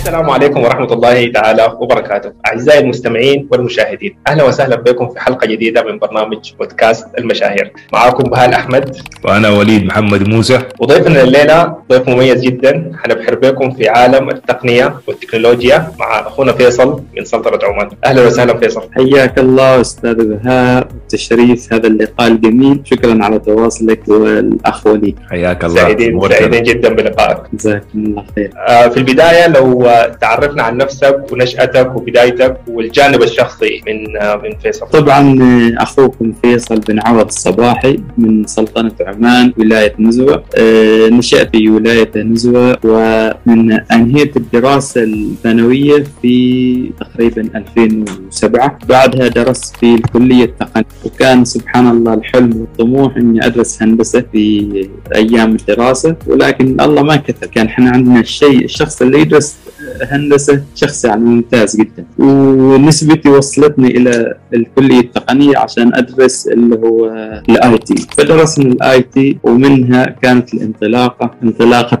السلام عليكم ورحمة الله تعالى وبركاته. أعزائي المستمعين والمشاهدين أهلا وسهلا بكم في حلقة جديدة من برنامج بودكاست المشاهير. معكم بهال أحمد وأنا وليد محمد موسى. وضيفنا الليلة ضيف مميز جدا. حنبحر بكم في عالم التقنية والتكنولوجيا مع أخونا فيصل من سلطنة عمان. أهلا وسهلا فيصل. حياك الله أستاذ بهاء. تشريف هذا اللقاء الجميل. شكرا على تواصلك والأخ وليد. حياك الله. سعيدين. سعيدين جدا بلقائك. جزاكم الله خير آه، في البداية لو آه، تعرفنا عن نفسك ونشأتك وبدايتك والجانب الشخصي من آه، من فيصل. طبعا أخوكم فيصل بن عوض الصباحي من سلطنة عمان ولاية نزوة. آه، نشات في ولاية نزوة ومن انهيت الدراسة الثانويه في تقريبا 2007 بعدها درست في الكلية التقنية. وكان سبحان الله الحلم والطموح إني أدرس هندسة في أيام الدراسة ولكن الله ما كتب كان إحنا عندنا الشيء الشخص اللي يدرس هندسة شخص يعني ممتاز جدا. ونسبتي وصلتني إلى الكلية التقنية عشان أدرس اللي هو ال IT فدرسنا ال IT ومنها كانت الانطلاقة انطلاقة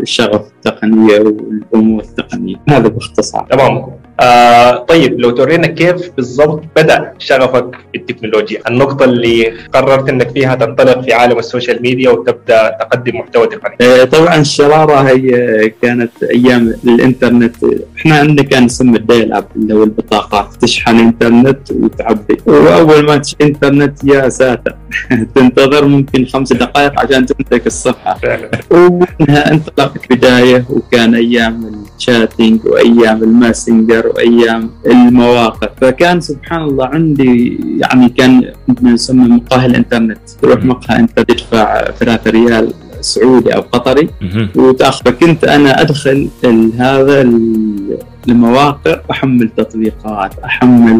الشغف التقنية والأمور التقنية. هذا باختصار. تمام. آه طيب لو تورينا كيف بالضبط بدأ شغفك في التكنولوجيا النقطة اللي قررت إنك فيها تنطلق في عالم السوشيال ميديا وتبدأ تقدم محتوى تقني. آه، طبعا الشرارة هي كانت أيام الإنترنت. إحنا عندنا كان يسمى ال dial-up اللي هو البطاقات. تشحن انترنت وتعبي. وأول ما تشحن إنترنت يا ساتر. تنتظر ممكن خمس دقائق عشان تمسك الصفحة. ومنها انطلقت بداية وكان أيام ال chatting وأيام ال Messenger وايام المواقع فكان سبحان الله عندي يعني كان يسمى مقهى الإنترنت. تروح مقهى أنت تدفع 3 ريال سعودي أو قطري. وتاخذ فكنت أنا أدخل هذا ال- المواقع احمل تطبيقات أحمل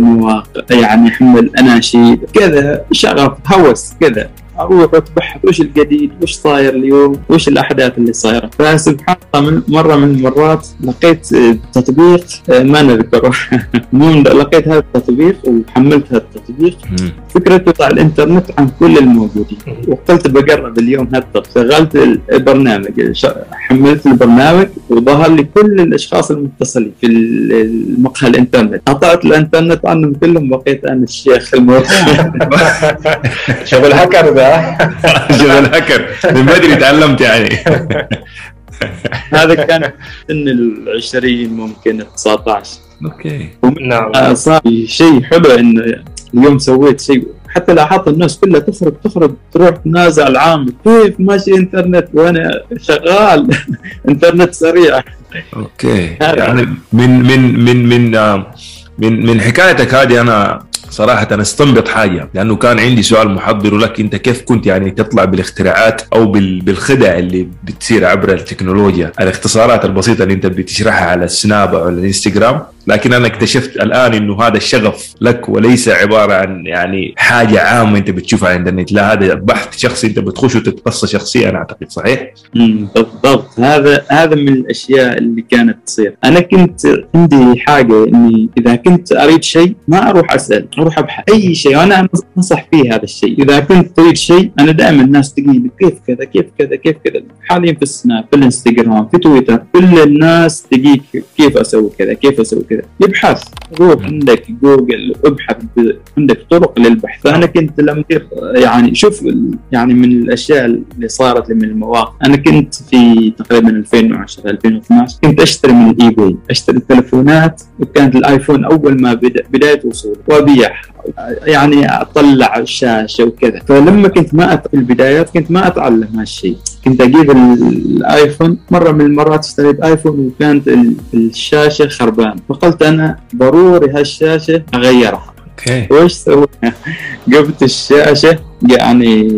مواقع يعني أحمل أناشيد كذا شغف هوس كذا. أروح اتبحث وش الجديد؟ وش صاير اليوم؟ وش الأحداث اللي صايرة؟ فسبحان الله من مرة من المرات لقيت آه، تطبيق آه، ما نذكره. المهم لقيت هذا التطبيق وحملت هذا التطبيق. فكرته على الإنترنت عن كل الموجودين. وقلت بقرب اليوم هالطب شغلت البرنامج. حملت البرنامج وظهر لي كل الأشخاص المتصلين في ال- المقهى الإنترنت. قطعت الإنترنت عنهم كلهم بقيت أنا الشيخ الموضوع شغل هاكر ذا جبل هكر من بدري تعلمت يعني. هذا كان سن العشرين ممكن 19 okay. نعم. صار شيء حلو انه اليوم سويت شيء. حتى لاحظت الناس كلها تخرج تخرج تروح تنازع العامل كيف ماشي إنترنت وأنا شغال؟ إنترنت سريع. okay. يعني من من من من من من حكايتك هذه أنا صراحة أنا استنبط حاجة لأنه كان عندي سؤال محضر لك أنت كيف كنت يعني تطلع بالاختراعات أو بال- بالخدع اللي بتصير عبر التكنولوجيا؟ الاختصارات البسيطة اللي أنت بتشرحها على السناب أو على الانستغرام لكن أنا اكتشفت الآن أنه هذا الشغف لك وليس عبارة عن يعني حاجة عامة أنت بتشوفها على الإنترنت لا هذا بحث شخصي أنت بتخش وتتقصى شخصيا أنا أعتقد صحيح؟ بالضبط. هذا هذا من الأشياء اللي كانت تصير. أنا كنت عندي حاجة إني إذا كنت أريد شيء ما أروح أسأل. أروح ابحث أي شيء. وأنا أنصح فيه هذا الشيء. إذا كنت تريد شيء أنا دائما الناس تقول كيف كذا كيف كذا كيف كذا. حاليا في السناب في الإنستغرام في تويتر كل الناس تجيك كيف أسوي كذا كيف أسوي كذا. يبحث روح عندك جوجل ابحث عندك طرق للبحث. فانا كنت لما يعني شوف يعني من الأشياء اللي صارت لي من المواقع. أنا كنت في تقريبا 2010 2012 كنت أشتري من ال eBay أشتري التلفونات وكانت الآيفون أول ما بدا بدايه وصوله وابيعها يعني أطلع الشاشة وكذا. فلما كنت ما أت... في البدايات كنت ما أتعلم هالشيء كنت أجيب ال- الآيفون مرة من المرات اشتريت آيفون وكانت ال- الشاشة خربان فقلت أنا ضروري هالشاشة أغيرها. okay. وش سويت؟ جبت الشاشة يعني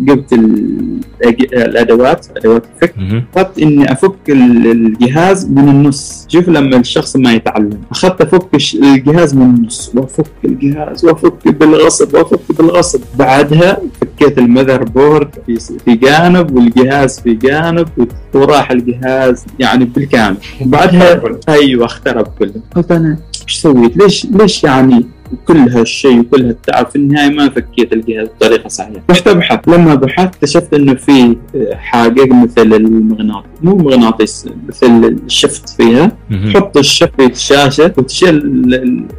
جبت ال- الأدوات أدوات الفك. أخذت إني أفك ال- الجهاز من النص. شوف لما الشخص ما يتعلم. أخذت أفك الش- الجهاز من النص. وأفك الجهاز وأفك بالغصب وأفك بالغصب. بعدها فكيت ال motherboard في في جانب والجهاز في جانب وراح الجهاز يعني بالكامل. بعدها أيوه اخترب كله. قلت أنا إيش سويت؟ ليش ليش يعني وكل هالشيء وكل هالتعب في النهاية ما فكيت الجهاز بطريقه صحيحة. رحت أبحث. لما بحثت اكتشفت إنه في حاجة مثل المغناطيس مو مغناطيس مثل الشفت فيها. تحط الشفت في الشاشة وتشيل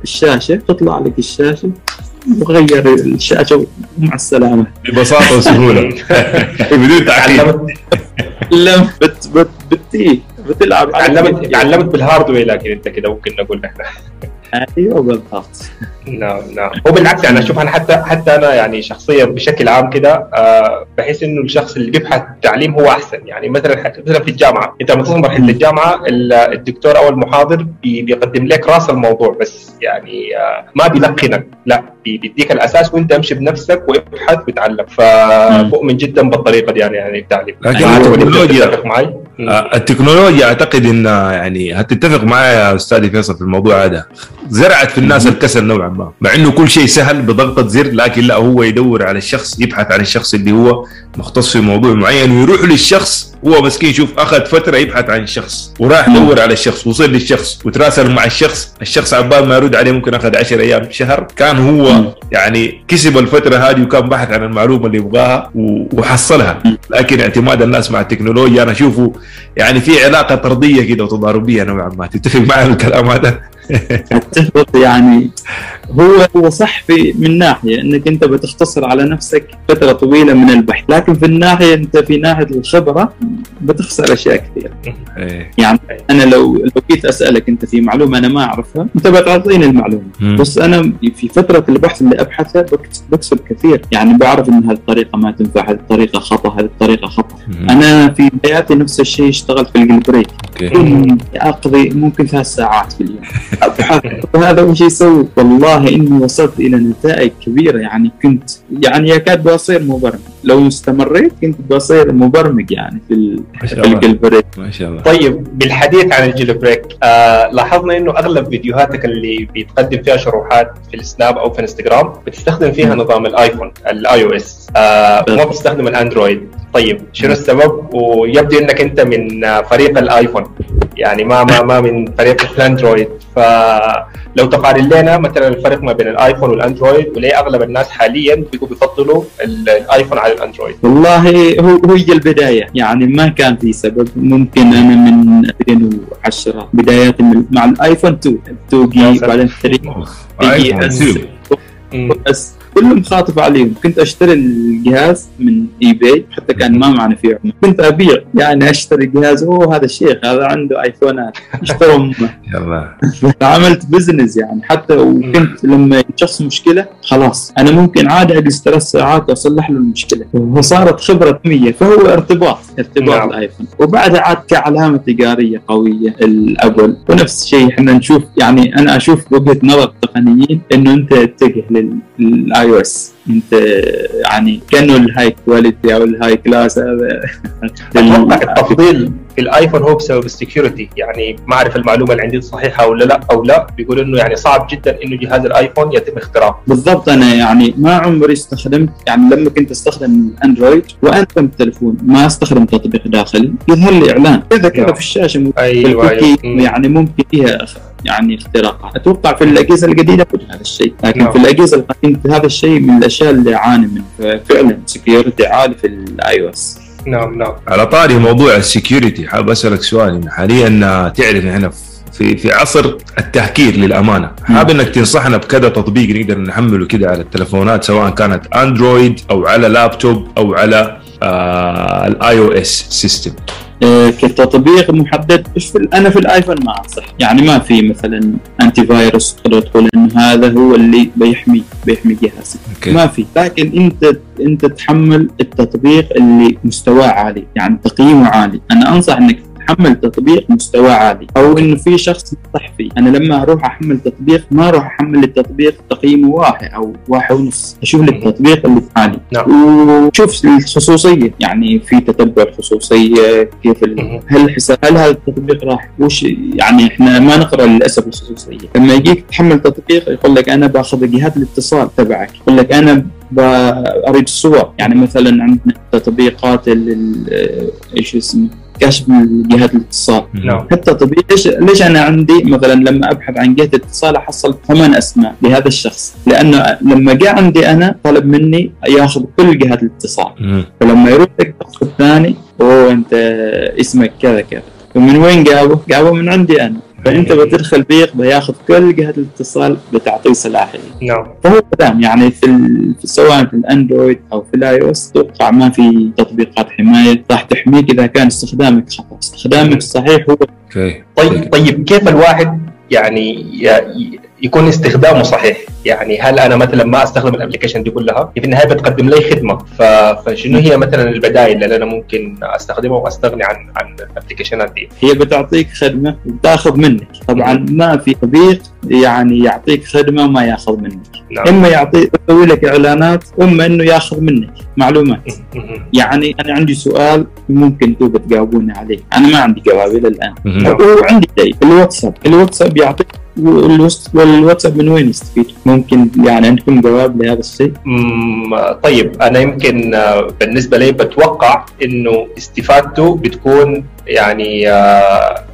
الشاشة تطلع لك الشاشة وغير الشاشة ومع السلامة. ببساطة وسهولة. بدون تعقيد لا بت بت بتيه بتلعب علمت علمت بال hardware لكن أنت كده ممكن نقول نحن. أيوه بالضبط؟ نعم نعم هو بالعكس يعني أشوف أنا حتى حتى أنا يعني شخصيا بشكل عام كده آه بحس إنه الشخص اللي بيبحث تعليم هو أحسن. يعني مثلا مثلا في الجامعة. أنت لما توصل مرحلة الجامعة ال- الدكتور أو المحاضر بي- بيقدم لك رأس الموضوع بس. يعني آه ما بيلقنك. لا بي- بيديك الأساس وأنت امشي بنفسك وابحث وتعلم. فمؤمن جدا بالطريقة دي يعني يعني التعليم. لكن يعني التكنولوجيا- معي؟ آه، التكنولوجيا أعتقد إنها يعني هتتفق معايا يا أستاذي فيصل في الموضوع هذا. زرعت في الناس الكسل نوعا ما. مع إنه كل شيء سهل بضغطة زر لكن لا هو يدور على الشخص يبحث عن الشخص اللي هو مختص في موضوع معين ويروح للشخص هو مسكين شوف أخذ فترة يبحث عن الشخص وراح يدور على الشخص وصل للشخص وتراسل مع الشخص الشخص عبال ما يرد عليه ممكن أخذ 10 أيام شهر. كان هو. يعني كسب الفترة هذه وكان بحث عن المعلومة اللي يبغاها وحصلها. لكن اعتماد الناس مع التكنولوجيا أنا أشوفه يعني في علاقة طردية كده وتضاربية نوعا ما. تتفق معي الكلام هذا؟ يعني هو هو صح في من ناحية إنك أنت بتختصر على نفسك فترة طويلة من البحث، لكن في الناحية أنت في ناحية الخبرة بتخسر أشياء كثيرة، إيه. يعني أنا لو لو جيت أسألك أنت في معلومة أنا ما أعرفها، أنت بتعطيني المعلومة،. بس أنا في فترة البحث اللي أبحثها بكس- بكسب كثير، يعني بعرف إن هذه الطريقة ما تنفع، هذه الطريقة خطأ، هذه الطريقة خطأ،. أنا في بداياتي نفس الشيء اشتغلت في ال jailbreak okay. كنت أقضي ممكن ثلاث ساعات في اليوم. أبحث. وهذا وش يسوي. والله اني وصلت إلى نتائج كبيرة. يعني كنت يعني يكاد بصير مبرمج. لو استمريت كنت بصير مبرمج يعني في ال- ما شاء الله. ال jailbreak. ما شاء الله. طيب بالحديث عن ال jailbreak آه لاحظنا إنه أغلب فيديوهاتك اللي بيتقدم فيها شروحات في السناب أو في الانستغرام بتستخدم فيها مم. نظام الآيفون ال iOS آه وما بتستخدم الأندرويد. طيب شنو السبب؟ ويبدو إنك أنت من آه، فريق الآيفون. يعني ما ما ما من فريق الأندرويد. فلو تقارن لنا مثلا الفرق ما بين الآيفون والأندرويد وليه أغلب الناس حاليا بيقوا بيفضلوا ال- الآيفون على الأندرويد؟ والله هو هو هي البداية. يعني ما كان في سبب. ممكن أنا من 2010 بداياتي من- مع الآيفون 2 2 G. بعدين 3 أوف. G كلهم خاطف عليهم. كنت أشتري الجهاز من eBay حتى كان ما معنا فيه عمله كنت أبيع يعني أشتري جهاز أوه هذا الشيخ هذا عنده ايفونات اشتروا يلا. عملت business يعني. حتى وكنت لما شخص مشكلة خلاص أنا ممكن عادي اجلس ثلاث ساعات وأصلح له المشكلة. وصارت خبرة 100 فهو ارتباط ارتباط نعم. الآيفون. وبعدها عاد كعلامة تجارية قوية ال Apple. ونفس الشيء إحنا نشوف يعني أنا أشوف وجهة نظر التقنيين إنه أنت تتجه لل iOS انت يعني كأنه ال high quality أو ال high class هذا. أتوقع التفضيل في الآيفون هو بسبب ال security يعني ما أعرف المعلومة اللي عندي صحيحة ولا لا أو لا. بيقول إنه يعني صعب جدا إنه جهاز الآيفون يتم اختراقه بالضبط. أنا يعني ما عمري استخدمت يعني لما كنت أستخدم أندرويد وأنتم التليفون ما استخدم تطبيق داخلي. يظهر لي إعلان. كذا كذا. في الشاشة ممكن أيوه ال cookie أيوه. يعني ممكن فيها يعني اختراقات أتوقع في الأجهزة الجديده كل هذا الشيء. لكن نعم. في الأجهزة القديمة هذا الشيء من الأشياء اللي اعاني منه فعلا security عالي في ال iOS نعم نعم. على طاري موضوع ال security حاب أسألك سؤال. إن حاليا تعرف إحنا في في عصر التهكير للأمانة. حاب إنك تنصحنا بكذا تطبيق نقدر نحمله كده على التلفونات سواء كانت اندرويد أو على لابتوب أو على ال i OS system كتطبيق محدد في أنا في الآيفون ما أنصح. يعني ما في مثلا antivirus تقدر تقول إنه هذا هو اللي بيحمي بيحمي جهازك. okay. ما في. لكن انت أنت تحمل التطبيق اللي مستواه عالي يعني تقييمه عالي. أنا أنصح إنك تحمل تطبيق مستواه عالي أو إنه في شخص نصح فيه. أنا لما أروح أحمل تطبيق ما أروح أحمل التطبيق تقييمه واحد أو واحد ونص. أشوف التطبيق اللي عالي. نعم. وشوف الخصوصية. يعني في تتبع الخصوصيه كيف ال... هل حساب هل هذا التطبيق راح وش يعني إحنا ما نقرأ للأسف الخصوصية. لما يجيك تحمل تطبيق يقول لك أنا باخذ جهات الاتصال تبعك. يقول لك أنا أريد الصور. يعني مثلا عندنا تطبيقات إيش اسمه؟ كشف جهات الاتصال. نعم. حتى طبيعي ليش ليش أنا عندي مثلا لما أبحث عن جهة اتصال أحصل ثمان أسماء لهذا الشخص؟ لأنه لما جاء عندي أنا طلب مني ياخذ كل جهات الاتصال. مم. فلما يروح الشخص الثاني أوه أنت اسمك كذا كذا. ومن وين جابه؟ جابه من عندي أنا. فأنت بتدخل بيق بياخذ كل جهات الاتصال بتعطيه صلاحيه نعم. فهو كلام يعني في, ال... في سواء في الأندرويد أو في ال iOS أتوقع ما في تطبيقات حماية. راح تحميك إذا كان استخدامك خطأ، استخدامك الصحيح هو طيب طيب كيف الواحد يعني يكون استخدامه صحيح. يعني هل أنا مثلا ما أستخدم ال application دي كلها؟ في النهاية بتقدم لي خدمة. فشنو هي مثلا البدائل اللي أنا ممكن أستخدمها وأستغني عن عن الابلكيشنات دي؟ هي بتعطيك خدمة وبتاخذ منك، طبعا ما في تطبيق يعني يعطيك خدمة وما يأخذ منك، نعم. إما يعطي يسوي لك إعلانات واما إنه يأخذ منك معلومات. يعني أنا عندي سؤال ممكن أنتم بتجاوبوني عليه، أنا ما عندي جواب إلى الان. وعندي شيء. الواتساب، الواتساب يعطيك والواتساب من وين يستفيد؟ ممكن يعني عندكم جواب لهذا الشيء؟ طيب أنا يمكن آه، بالنسبة لي بتوقع إنه استفادته بتكون يعني آه،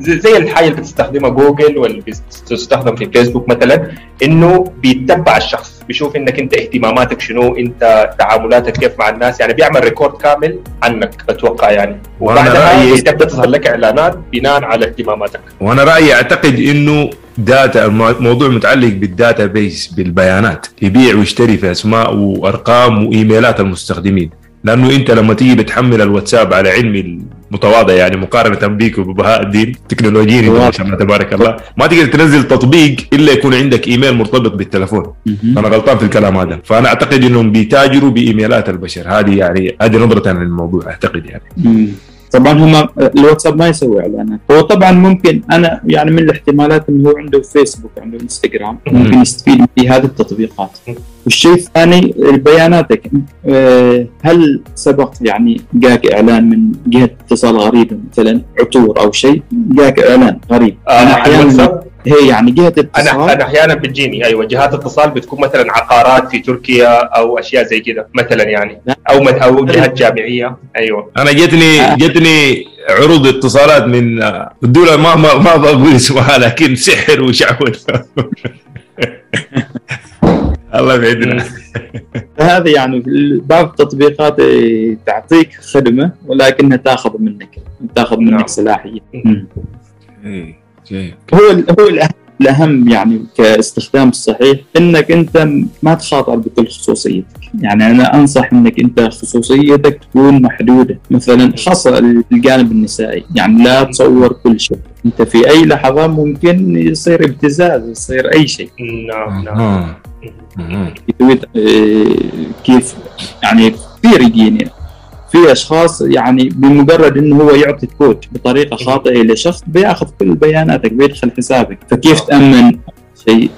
زي الحاجة اللي بتستخدمها جوجل واللي بتستخدم في فيسبوك مثلا إنه بيتبع الشخص بيشوف إنك أنت اهتماماتك شنو أنت تعاملاتك كيف مع الناس يعني بيعمل record كامل عنك بتوقع يعني. وبعدها رأيي- تبدأ تظهر لك إعلانات بناء على اهتماماتك. وأنا رأيي أعتقد إنه data الموضوع متعلق بال database بالبيانات يبيع ويشتري في أسماء وأرقام وإيميلات المستخدمين. لأنه أنت لما تيجي بتحمل الواتساب على علمي المتواضع يعني مقارنة بيك وببهاء الدين. تكنولوجيين انت ما شاء الله تبارك الله. ما تقدر تنزل تطبيق إلا يكون عندك إيميل مرتبط بالتلفون. أنا غلطان في الكلام هذا. فأنا أعتقد إنهم بيتاجروا بإيميلات البشر. هذه يعني هذه نظرة عن الموضوع أعتقد يعني. طبعا هم الواتساب ما يسوي إعلانات. هو طبعا ممكن أنا يعني من الاحتمالات إنه هو عنده فيسبوك عنده إنستغرام ممكن يستفيد في هذه التطبيقات. والشيء الثاني بياناتك آه، هل سبق يعني جاك إعلان من جهة اتصال غريبه مثلا عطور أو شيء؟ جاك إعلان غريب. آه، أنا أحيانا هي يعني جهة أنا اتصال؟ أنا أحيانا بتجيني أيوه جهات اتصال بتكون مثلا عقارات في تركيا أو أشياء زي كده مثلا يعني. أو أو جهات جامعية أيوه. أنا جتني جتني عروض اتصالات من الدولة ما ما, ما بقول اسمها لكن سحر وشعوذة. الله يبعدنا. فهذه يعني بعض التطبيقات آه، تعطيك خدمة ولكنها تاخذ منك تاخذ نعم. منك صلاحيه مم. هو هو الأهم, الاهم يعني كاستخدام الصحيح إنك أنت ما تخاطر بكل خصوصيتك. يعني أنا أنصح إنك أنت خصوصيتك تكون محدودة. مثلا خاصة الجانب النسائي. يعني لا تصور كل شيء. أنت في أي لحظة ممكن يصير ابتزاز يصير أي شيء. نعم نعم. آه، كيف يعني كثير يجيني في أشخاص يعني بمجرد إنه هو يعطي كود بطريقة خاطئة لشخص بياخذ كل بياناتك بيدخل حسابك. فكيف تأمن؟ شيء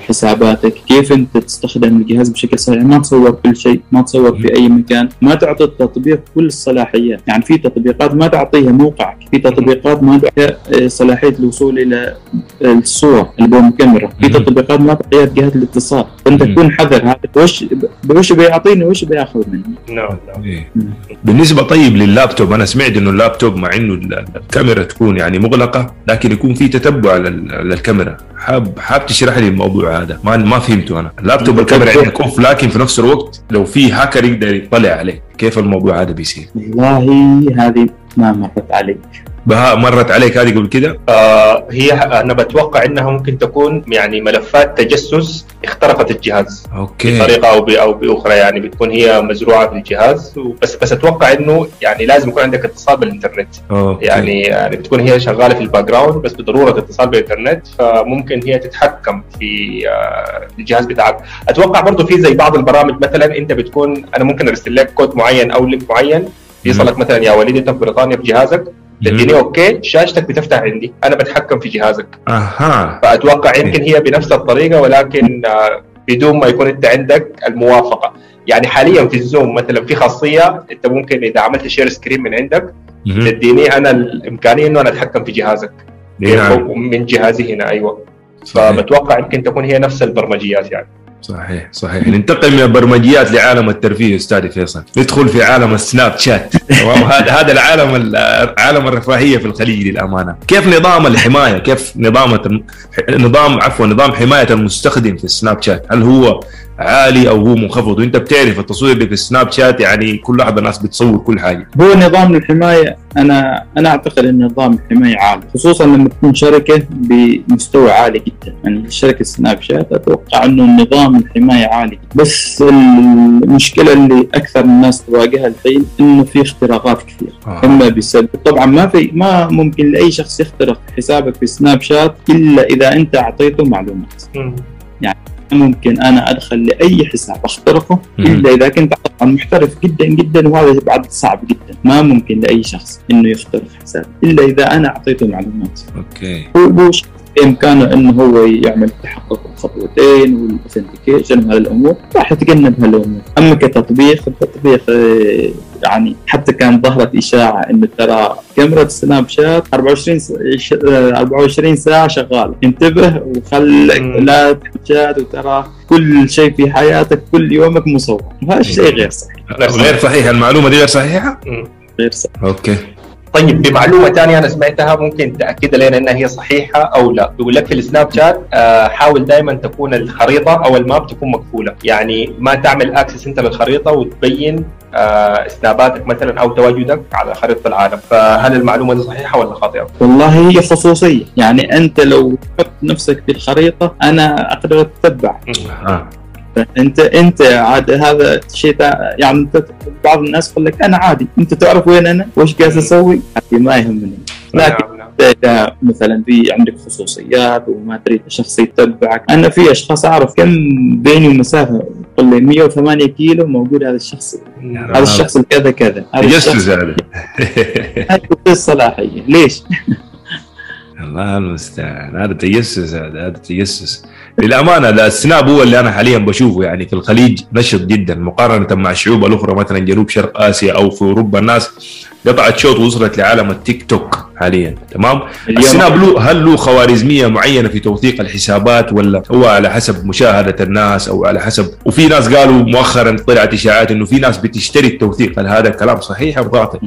حساباتك كيف أنت تستخدم الجهاز بشكل صحيح؟ ما تصور كل شيء ما تصور في أي مكان ما تعطي التطبيق كل الصلاحيات يعني في تطبيقات ما تعطيها موقعك في تطبيقات ما تعطيها آه، صلاحية الوصول إلى الصورة البوم كاميرا في. تطبيقات ما تعطيها جهات الاتصال. فانت. تكون حذر. هذا وش وش بيعطيني وش بيأخذ مني؟ نعم نعم. إيه. بالنسبة طيب لللابتوب أنا سمعت إنه اللابتوب مع إنه ال- الكاميرا تكون يعني مغلقة لكن يكون في تتبع لل- للكاميرا. حاب حاب تشرح لي الموضوع هذا؟ ما ما فهمته أنا. اللابتوب الكاميرا عندك off لكن في نفس الوقت لو في هاكر يقدر يطلع عليه. كيف الموضوع هذا بيصير؟ والله هذه ما مرت علي. بهاء مرت عليك هذه قبل كده؟ آه هي أنا بتوقع إنها ممكن تكون يعني ملفات تجسس اخترقت الجهاز. okay. بطريقة أو أو بأخرى يعني بتكون هي مزروعة في الجهاز. بس بس أتوقع إنه يعني لازم يكون عندك اتصال بالإنترنت. okay. يعني يعني بتكون هي شغالة في ال background بس بضرورة اتصال بالإنترنت فممكن هي تتحكم في آه، الجهاز بتاعك. أتوقع برضه في زي بعض البرامج مثلا أنت بتكون أنا ممكن أرسل لك كود معين أو link معين. يصلك مثلا يا وليد أنت في بريطانيا في جهازك تديني okay شاشتك بتفتح عندي. أنا بتحكم في جهازك. أها. فأتوقع يمكن هي بنفس الطريقة ولكن آه، بدون ما يكون أنت عندك الموافقة. يعني حاليا في الزوم مثلا في خاصية أنت ممكن إذا عملت share screen من عندك. تديني أنا الإمكانية إنه أنا أتحكم في جهازك. نعم. من جهازي هنا أيوه. فبتوقع يمكن تكون هي نفس البرمجيات يعني. صحيح صحيح. ننتقل من البرمجيات لعالم الترفيه أستاذ فيصل. ندخل في عالم السناب شات. هذا هذا العالم عالم الرفاهية في الخليج للأمانة. كيف نظام الحماية؟ كيف نظام نظام عفوا نظام حماية المستخدم في السناب شات؟ هل هو عالي أو هو منخفض. وأنت بتعرف التصوير اللي في السناب شات يعني كل لحظة الناس بتصور كل حاجة. هو نظام الحماية أنا أنا أعتقد إن نظام الحماية عالي خصوصا لما تكون شركة بمستوى عالي جدا. يعني شركة سناب شات أتوقع إنه نظام الحماية عالي جدا. بس المشكلة اللي أكثر الناس تواجهها الحين إنه في اختراقات كثير. آه. اما بسبب طبعا ما في ما ممكن لأي شخص يخترق حسابك في سناب شات إلا إذا أنت أعطيته معلومات. يعني ممكن أنا أدخل لأي حساب أخترقه إلا إذا كنت طبعا محترف جدا جدا وهذا بعد صعب جدا. ما ممكن لأي شخص إنه يخترق حساب إلا إذا أنا أعطيته معلومات. okay. بإمكانه إنه هو يعمل تحقق الخطوتين وال authentication وهذه الأمور راح يتجنب هالامور أما كتطبيق التطبيق آه، يعني حتى كان ظهرت إشاعة انه ترى كاميرا سناب شات 24 24 ساعة شغالة. انتبه وخلك لا تحتاج وترى كل شيء في حياتك كل يومك مصور. وهذا الشيء غير صحيح. غير صحيح. المعلومة دي غير صحيحة؟ غير صحيح. okay. طيب بمعلومة ثانية أنا سمعتها ممكن تأكد لنا إنها هي صحيحة أو لا. بيقول لك في السناب شات آه، حاول دائما تكون الخريطة أو ال map تكون مقفولة. يعني ما تعمل access أنت للخريطة وتبين آه، سناباتك مثلا أو تواجدك على خريطة العالم. فهل المعلومة دي صحيحة ولا خاطئة؟ والله هي خصوصية. يعني أنت لو تحط نفسك في الخريطة أنا أقدر أتبع. آه. انت انت عاد هذا الشيء يعني بعض الناس يقول لك أنا عادي أنت تعرف وين أنا؟ وايش قاعد أسوي؟ ما يهمني. لكن اذا مثلا في عندك خصوصيات وما تريد شخص يتبعك. أنا في أشخاص أعرف كم بيني ومسافة قل لي 108 كيلو موجود هذا الشخص. هذا الشخص كذا كذا. هذا تجسس هذا. هذه الصلاحية. ليش؟ الله المستعان. هذا تجسس هذا هذا تجسس. للأمانة السناب هو اللي أنا حاليا بشوفه يعني في الخليج نشط جدا مقارنة مع الشعوب الأخرى مثلا جنوب شرق آسيا أو في أوروبا الناس قطعت شوط وصلت لعالم التيك توك حاليا تمام؟ السناب له هل له خوارزمية معينة في توثيق الحسابات ولا هو على حسب مشاهدة الناس أو على حسب؟ وفي ناس قالوا مؤخرا طلعت إشاعات إنه في ناس بتشتري التوثيق هل هذا الكلام صحيح أو باطل؟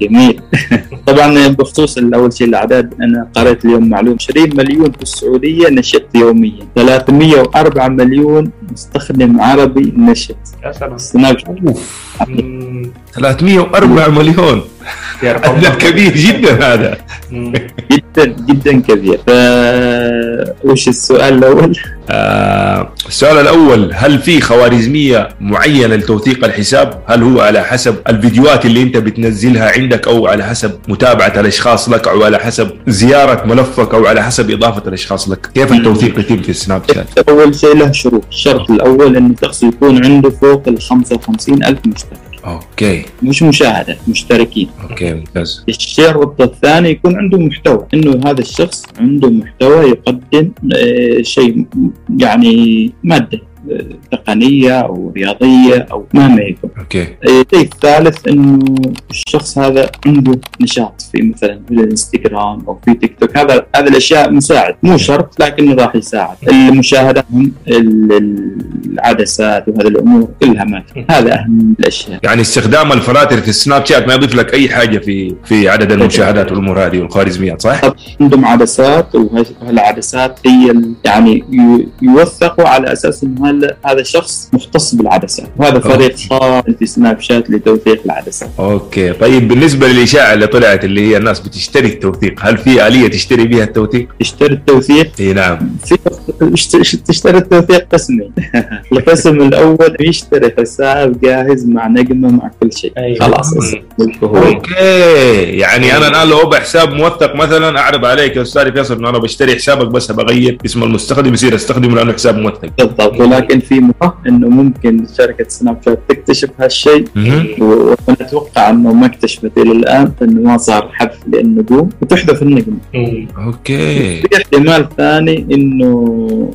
جميل. طبعا بخصوص اول شيء الأعداد أنا قريت اليوم معلومه 20 مليون في السعودية نشط يوميا. 304 مليون مستخدم عربي نشط. يا سلام. سناب 304 مليون. عدد كبير جدا هذا. جدا جدا كبير. ف وش السؤال الأول؟ آه السؤال الأول هل في خوارزمية معينة لتوثيق الحساب؟ هل هو على حسب الفيديوهات اللي أنت بتنزلها عندك أو على حسب متابعة الأشخاص لك أو على حسب زيارة ملفك أو على حسب إضافة الأشخاص لك؟ كيف التوثيق يتم في السناب شات؟ أول شيء له شروط، الشرط الأول انه الشخص يكون عنده فوق ال 55 ألف مشترك. okay. مش مشاهدة مشتركين. okay ممتاز. الشرط الثاني يكون عنده محتوى إنه هذا الشخص عنده محتوى يقدم آه، شيء يعني مادة. تقنية أو رياضية أو مهما يكن. okay. الشيء الثالث إنه الشخص هذا عنده نشاط في مثلا في الإنستغرام أو في تيك توك هذا هذه الأشياء مساعد مو شرط لكنه راح يساعد. المشاهدات العدسات وهذه الأمور كلها ما هذا أهم الأشياء. يعني استخدام الفلاتر في السناب شات ما يضيف لك أي حاجة في في عدد المشاهدات والأمور هذه والخوارزميات صح؟ عندهم عدسات وهالعدسات هي يعني يوثقوا على أساس إنه هل هذا شخص مختص بالعدسات وهذا فريق خاص في سناب شات لتوثيق العدسات okay. طيب بالنسبة للإشاعة اللي طلعت اللي هي الناس بتشتري التوثيق هل في آلية تشتري بها التوثيق؟ تشتري التوثيق؟ إي نعم. في تشتري التوثيق قسمين القسم الأول يشتري حساب جاهز مع نجمة مع كل شيء. أيوة. خلاص. okay. يعني أنا الآن لو أبغى حساب موثق مثلا أعرض عليك يا أستاذ فيصل انه أنا بشتري حسابك بس بغير اسم المستخدم يصير أستخدمه لأنه حساب موثق. بالضبط. ولكن في مره إنه ممكن شركة سناب شات تكتشف هالشيء. وأنا أتوقع إنه ما اكتشفت إلى الآن إنه ما صار حذف للنجوم وتحذف النجم. okay. في احتمال ثاني إنه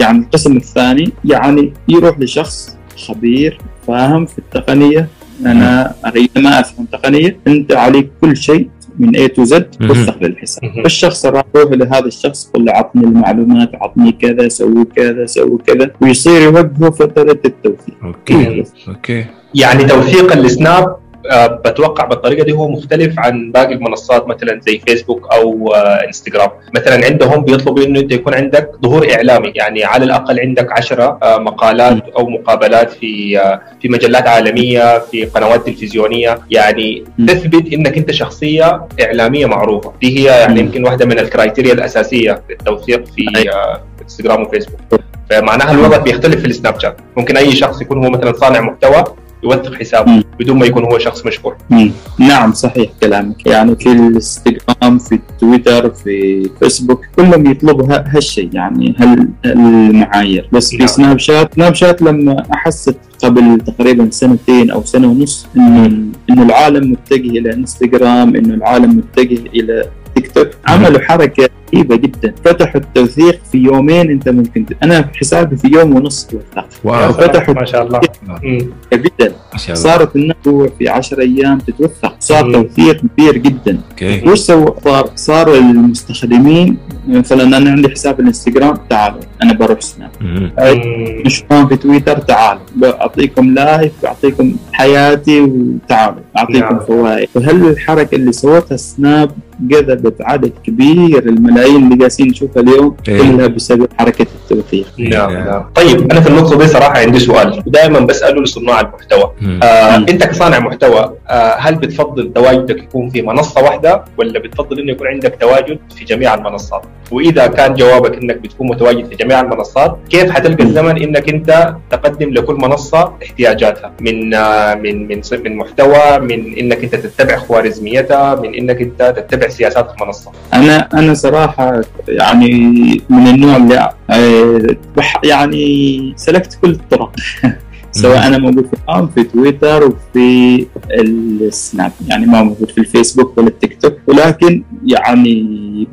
يعني القسم الثاني يعني يروح لشخص خبير فاهم في التقنية. أنا ما أفهم تقنية. أنت عليك كل شيء. من A to Z. وثق للحساب. الشخص راح يروح لهذا الشخص يقول له عطني المعلومات عطني كذا سوي كذا سوي كذا ويصير يوقفه فترة التوثيق. okay. okay. يعني توثيق السناب بتوقع بالطريقة دي هو مختلف عن باقي المنصات مثلا زي فيسبوك أو آه، انستغرام مثلا عندهم بيطلبوا إنه أنت يكون عندك ظهور إعلامي يعني على الأقل عندك عشرة آه، مقالات أو مقابلات في آه، في مجلات عالمية في قنوات تلفزيونية يعني. تثبت إنك أنت شخصية إعلامية معروفة دي هي يعني. يمكن واحدة من ال criteria الأساسية في التوثيق في. آه، انستغرام وفيسبوك فمعناها الوضع بيختلف في السناب شات ممكن أي شخص يكون هو مثلا صانع محتوى يوثق حسابه. بدون ما يكون هو شخص مشهور مم. نعم صحيح كلامك يعني في الانستغرام في تويتر في فيسبوك كلهم يطلبوا هالشيء يعني هال- هالمعايير بس في نعم. سناب شات سناب شات لما أحست قبل تقريبا سنتين أو سنة ونص إنه إنه العالم متجه إلى إنستغرام إنه العالم متجه إلى تيك توك عملوا حركة رهيبة جدا. فتحوا التوثيق في يومين أنت ممكن. أنا حسابي في يوم ونص توثقت wow. فتحوا ما شاء الله. جدا. صارت النبوة في 10 أيام تتوثق. صار مم. توثيق كبير جدا. okay. وش سوى؟ صار صار المستخدمين مثلا أنا عندي حساب الإنستغرام تعالوا أنا بروح سناب. مشوان في تويتر تعالوا. بعطيكم live بعطيكم حياتي وتعالوا. أعطيكم. فوائد. فهل الحركة اللي سوتها سناب جذبت عدد كبير الملايين اللي جالسين نشوفها اليوم إيه. كلها بسبب حركة التوثيق نعم نعم. نعم طيب أنا في النقطه دي صراحة عندي سؤال ودائما بسأله لصناع المحتوى. آه. أنت كصانع محتوى آه هل بتفضل تواجدك يكون في منصة واحدة ولا بتفضل إنه يكون عندك تواجد في جميع المنصات وإذا كان جوابك إنك بتكون متواجد في جميع المنصات كيف حتلقى الزمن إنك أنت تقدم لكل منصة احتياجاتها من آه من من من محتوى من إنك أنت تتبع خوارزميتها من إنك أنت تتبع سياسات المنصه أنا أنا صراحة يعني من النوع اللي آه، بح يعني سلكت كل الطرق. سواء أنا موجود في الان في تويتر وفي السناب يعني ما موجود في الفيسبوك ولا التيك توك ولكن يعني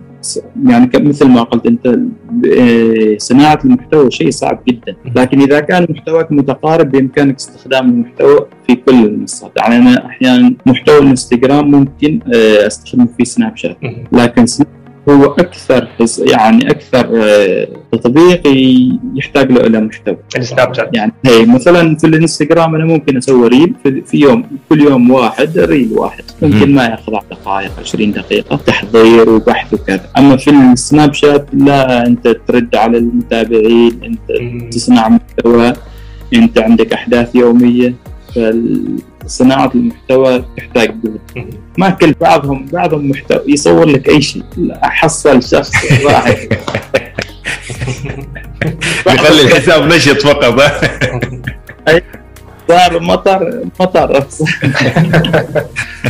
يعني مثل ما قلت أنت آه، صناعة المحتوى شيء صعب جدا. لكن إذا كان محتواك متقارب بإمكانك استخدام المحتوى في كل المنصات. يعني أنا أحيانا محتوى الإنستغرام ممكن آه، أستخدمه في سناب شات. لكن سناب هو أكثر حس- يعني أكثر آه، تطبيق يحتاج له إلى محتوى. السناب شات يعني هي مثلا في الإنستغرام أنا ممكن أسوي reel في, في يوم كل يوم واحد reel واحد. ممكن مم. ما ياخذ دقائق 20 دقيقة تحضير وبحث وكذا. أما في السناب شات لا أنت ترد على المتابعين أنت. تصنع محتوى أنت عندك أحداث يومية. فصناعه المحتوى تحتاج جهد. ما كل بعضهم بعضهم محتوى يصور لك أي شيء. احصل شخص واحد. بيخلي الحساب نشط فقط. صار مطر مطر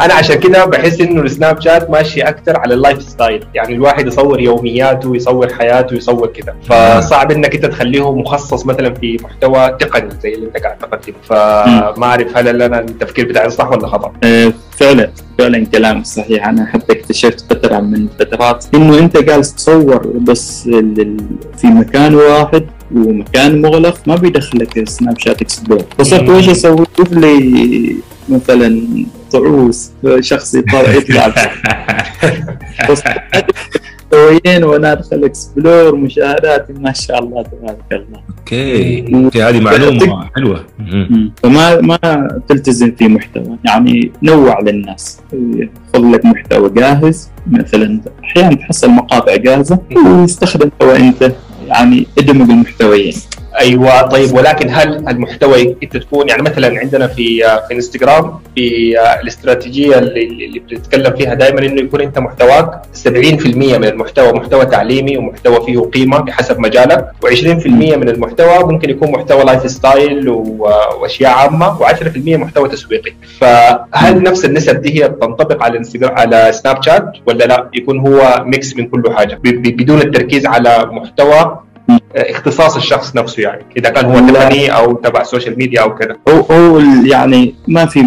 أنا عشان كده بحس إنه ال Snapchat ماشي أكثر على ال lifestyle يعني الواحد يصور يومياته يصور حياته يصور كده. فصعب إنك أنت تخليه مخصص مثلا في محتوى تقني زي اللي أنت قاعد تقدمه فما أعرف هل أنا التفكير بتاعي صح ولا خطأ. آه، فعلا فعلا كلام صحيح. أنا حتى اكتشفت فترة من الفترات إنه أنت جالس تصور بس في مكان واحد ومكان مغلق ما بيدخلك Snapchat explore فصرت. وش أسوي شوف لي مثلا طعوس شخص يطلع يطلع. بس وين وأنا أدخل explore مشاهداتي ما شاء الله تبارك الله. Okay. Okay هذه معلومة حلوة. فما ما تلتزم في محتوى. يعني نوع للناس. خذ لك محتوى جاهز. مثلا أحيانا تحصل مقاطع جاهزة. ويستخدم أنت. يعني ادمج المحتويين أيوه طيب ولكن هل المحتوى انت تكون يعني مثلا عندنا في في إنستغرام في الاستراتيجية اللي, اللي بنتكلم فيها دائما إنه يكون أنت محتواك 70% من المحتوى محتوى تعليمي ومحتوى فيه قيمة بحسب مجالك و20% من المحتوى ممكن يكون محتوى lifestyle و- وأشياء عامة و10% محتوى تسويقي. فهل نفس النسب دي هي تنطبق على إنستغرام على Snapchat ولا لا؟ يكون هو mix من كل حاجة بدون التركيز على محتوى اختصاص الشخص نفسه يعني إذا كان هو. تقني أو تبع ال social media أو كذا هو هو يعني ما في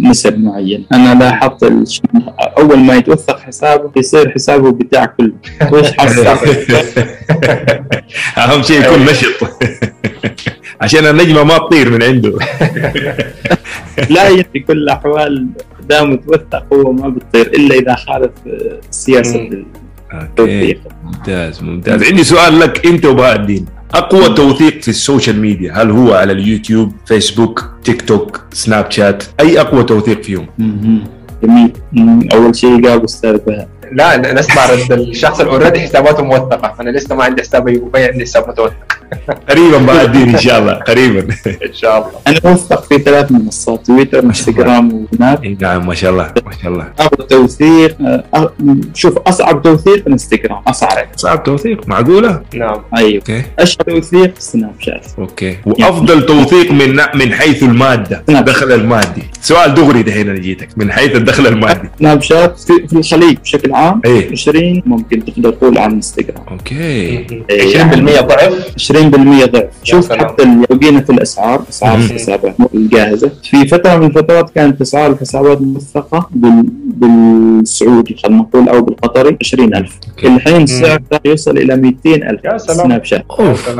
نسب معين. أنا لاحظت أول ما يتوثق حسابه يصير حسابه بتاع كله. وش حصل أهم شيء يكون نشط. عشان النجمة ما تطير من عنده. لا في كل الأحوال دام متوثق هو ما بتطير إلا إذا خالف. بال- Okay. ممتاز ممتاز. عندي سؤال لك أنت وبهاء الدين أقوى توثيق في ال social media هل هو على ال YouTube Facebook TikTok Snapchat؟ أي أقوى توثيق فيهم. جميل. أول شيء قال أستاذ بهاء. لا نسمع رد الشخص اللي already حساباته موثقة أنا لسه ما عندي حساب يبقى عندي حساب متوثق. قريبا بهاء الدين إن شاء الله قريبا. إن شاء الله. أنا أوثق في ثلاث منصات Twitter Instagram و Snap نعم ما شاء الله ما شاء الله. افضل توثيق شوف أصعب توثيق إنستغرام أصعب. صعب توثيق معقولة؟ نعم. أيوه. Okay. أشهر توثيق Snapchat. Okay. وأفضل توثيق من من حيث المادة. الدخل المادي. سؤال دغري دحين أنا جيتك من حيث الدخل المادي. Snapchat في, في الخليج بشكل عام إيه. 20 ممكن تقدر تقول عن إنستغرام. Okay. 20% ضعف؟ 20% ضعف شوف. حتى لو بقينا في الأسعار أسعار. الحسابات الجاهزه في فترة من الفترات كانت أسعار الحسابات الموثقه بال... بالسعودي خلينا نقول أو بالقطري 20000 أوكي. الحين السعر يوصل إلى 200000 يا سلام. Snapchat أوف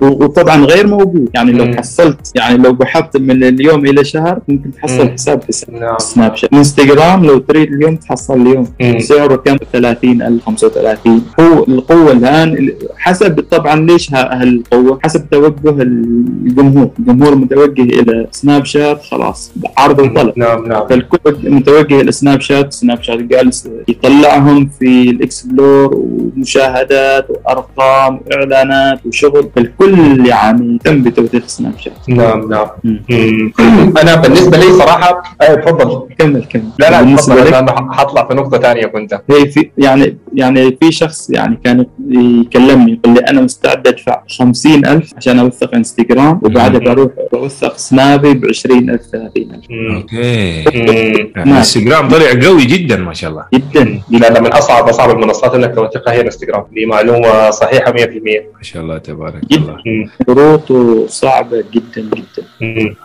وطبعا غير موجود يعني لو. حصلت يعني لو بحثت من اليوم إلى شهر ممكن تحصل. حساب في Snap نعم Snapchat Instagram لو تريد اليوم تحصل اليوم. سعره كم 30000 35 هو القوة الآن حسب طبعا ليش ها- هالقوه حسب توجه الجمهور. الجمهور متوجه إلى Snapchat خلاص عرض وطلب نعم نعم. فالكل متوجه إلى Snapchat Snapchat جالس يطلعهم في ال explore ومشاهدات وأرقام وإعلانات وشغل. فالكل يعني تم بتوثيق Snapchat نعم نعم. أنا بالنسبة لي صراحة تفضل. كمل كمل. لا لا تفضل. لأنه حطلع في نقطة ثانية كنت. هي في يعني يعني في شخص يعني كان يكلمني يقول لي أنا مستعد أدفع 50000 عشان أوثق إنستغرام وبعدها بروح أوثق سنابي ب 20000 30000 مم. أوكي. يعني نعم. إنستغرام طلع قوي جدا ما شاء الله جدا لا لا من اصعب أصعب المنصات إنك توثقها هي الانستغرام دي معلومة صحيحة 100% ما شاء الله تبارك جدا. الله. شروطه صعبة جدا جدا مم.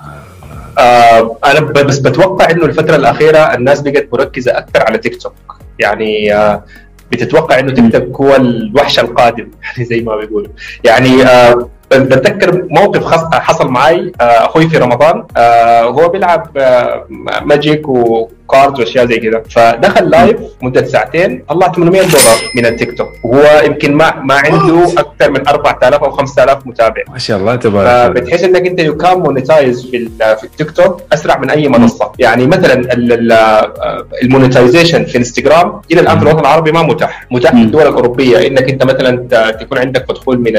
آه أنا بس بتوقع إنه الفترة الأخيرة الناس بقت مركزة أكثر على تيك توك يعني آه بتتوقع إنه تيك توك هو الوحش القادم؟ يعني زي ما بيقولوا. يعني آه بتذكر موقف حصل معي آه، أخوي في رمضان. آه، هو بيلعب آه، magic و cards وأشياء زي كده. فدخل live مدة ساعتين طلع 800 دولار من التيك توك وهو يمكن ما ما عنده أكثر من 4000 أو 5000 متابع. ما شاء الله تبارك الله. فبتحس إنك أنت you can monetize في في التيك توك أسرع من أي منصة. يعني مثلا ال- ال- ال monetization في انستغرام إلى الآن في الوطن العربي ما متاح. متاح في. الدول الأوروبية. إنك أنت مثلا تكون عندك مدخول من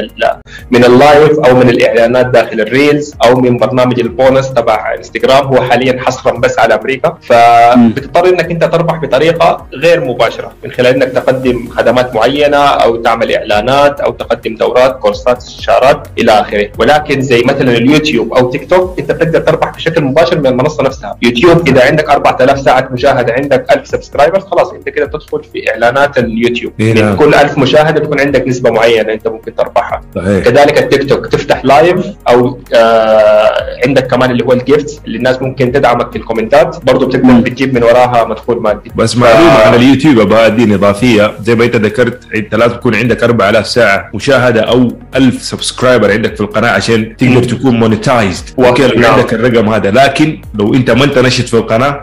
من ال live أو من الإعلانات داخل ال Reels أو من برنامج البونس تبع إنستغرام هو حاليا حصرا بس على أمريكا. فبتضطر إنك أنت تربح بطريقة غير مباشرة من خلال إنك تقدم خدمات معينة أو تعمل إعلانات أو تقدم دورات كورسات استشارات إلى آخره. ولكن زي مثلا اليوتيوب أو تيك توك أنت بتقدر تربح بشكل مباشر من المنصة نفسها. يوتيوب إذا عندك 4000 ساعة مشاهدة عندك 1000 subscriber خلاص أنت كده تدخل في إعلانات اليوتيوب. إيه نعم. من كل 1000 مشاهدة بتكون عندك نسبة معينة أنت ممكن تربحها. صحيح. كذلك التيك توك تفتح live أو آه عندك كمان اللي هو ال gift اللي الناس ممكن تدعمك في ال comment ات برضه بتقدر. بتجيب من وراها مدخول مادي بس معلومة آه. على اليوتيوب أبغى الدين إضافية زي ما أنت ذكرت أنت لازم يكون عندك 4000 ساعة مشاهدة أو 1000 subscriber عندك في القناة عشان تقدر. تكون monetized واضح، okay. عندك الرقم هذا لكن لو أنت ما أنت نشط في القناة.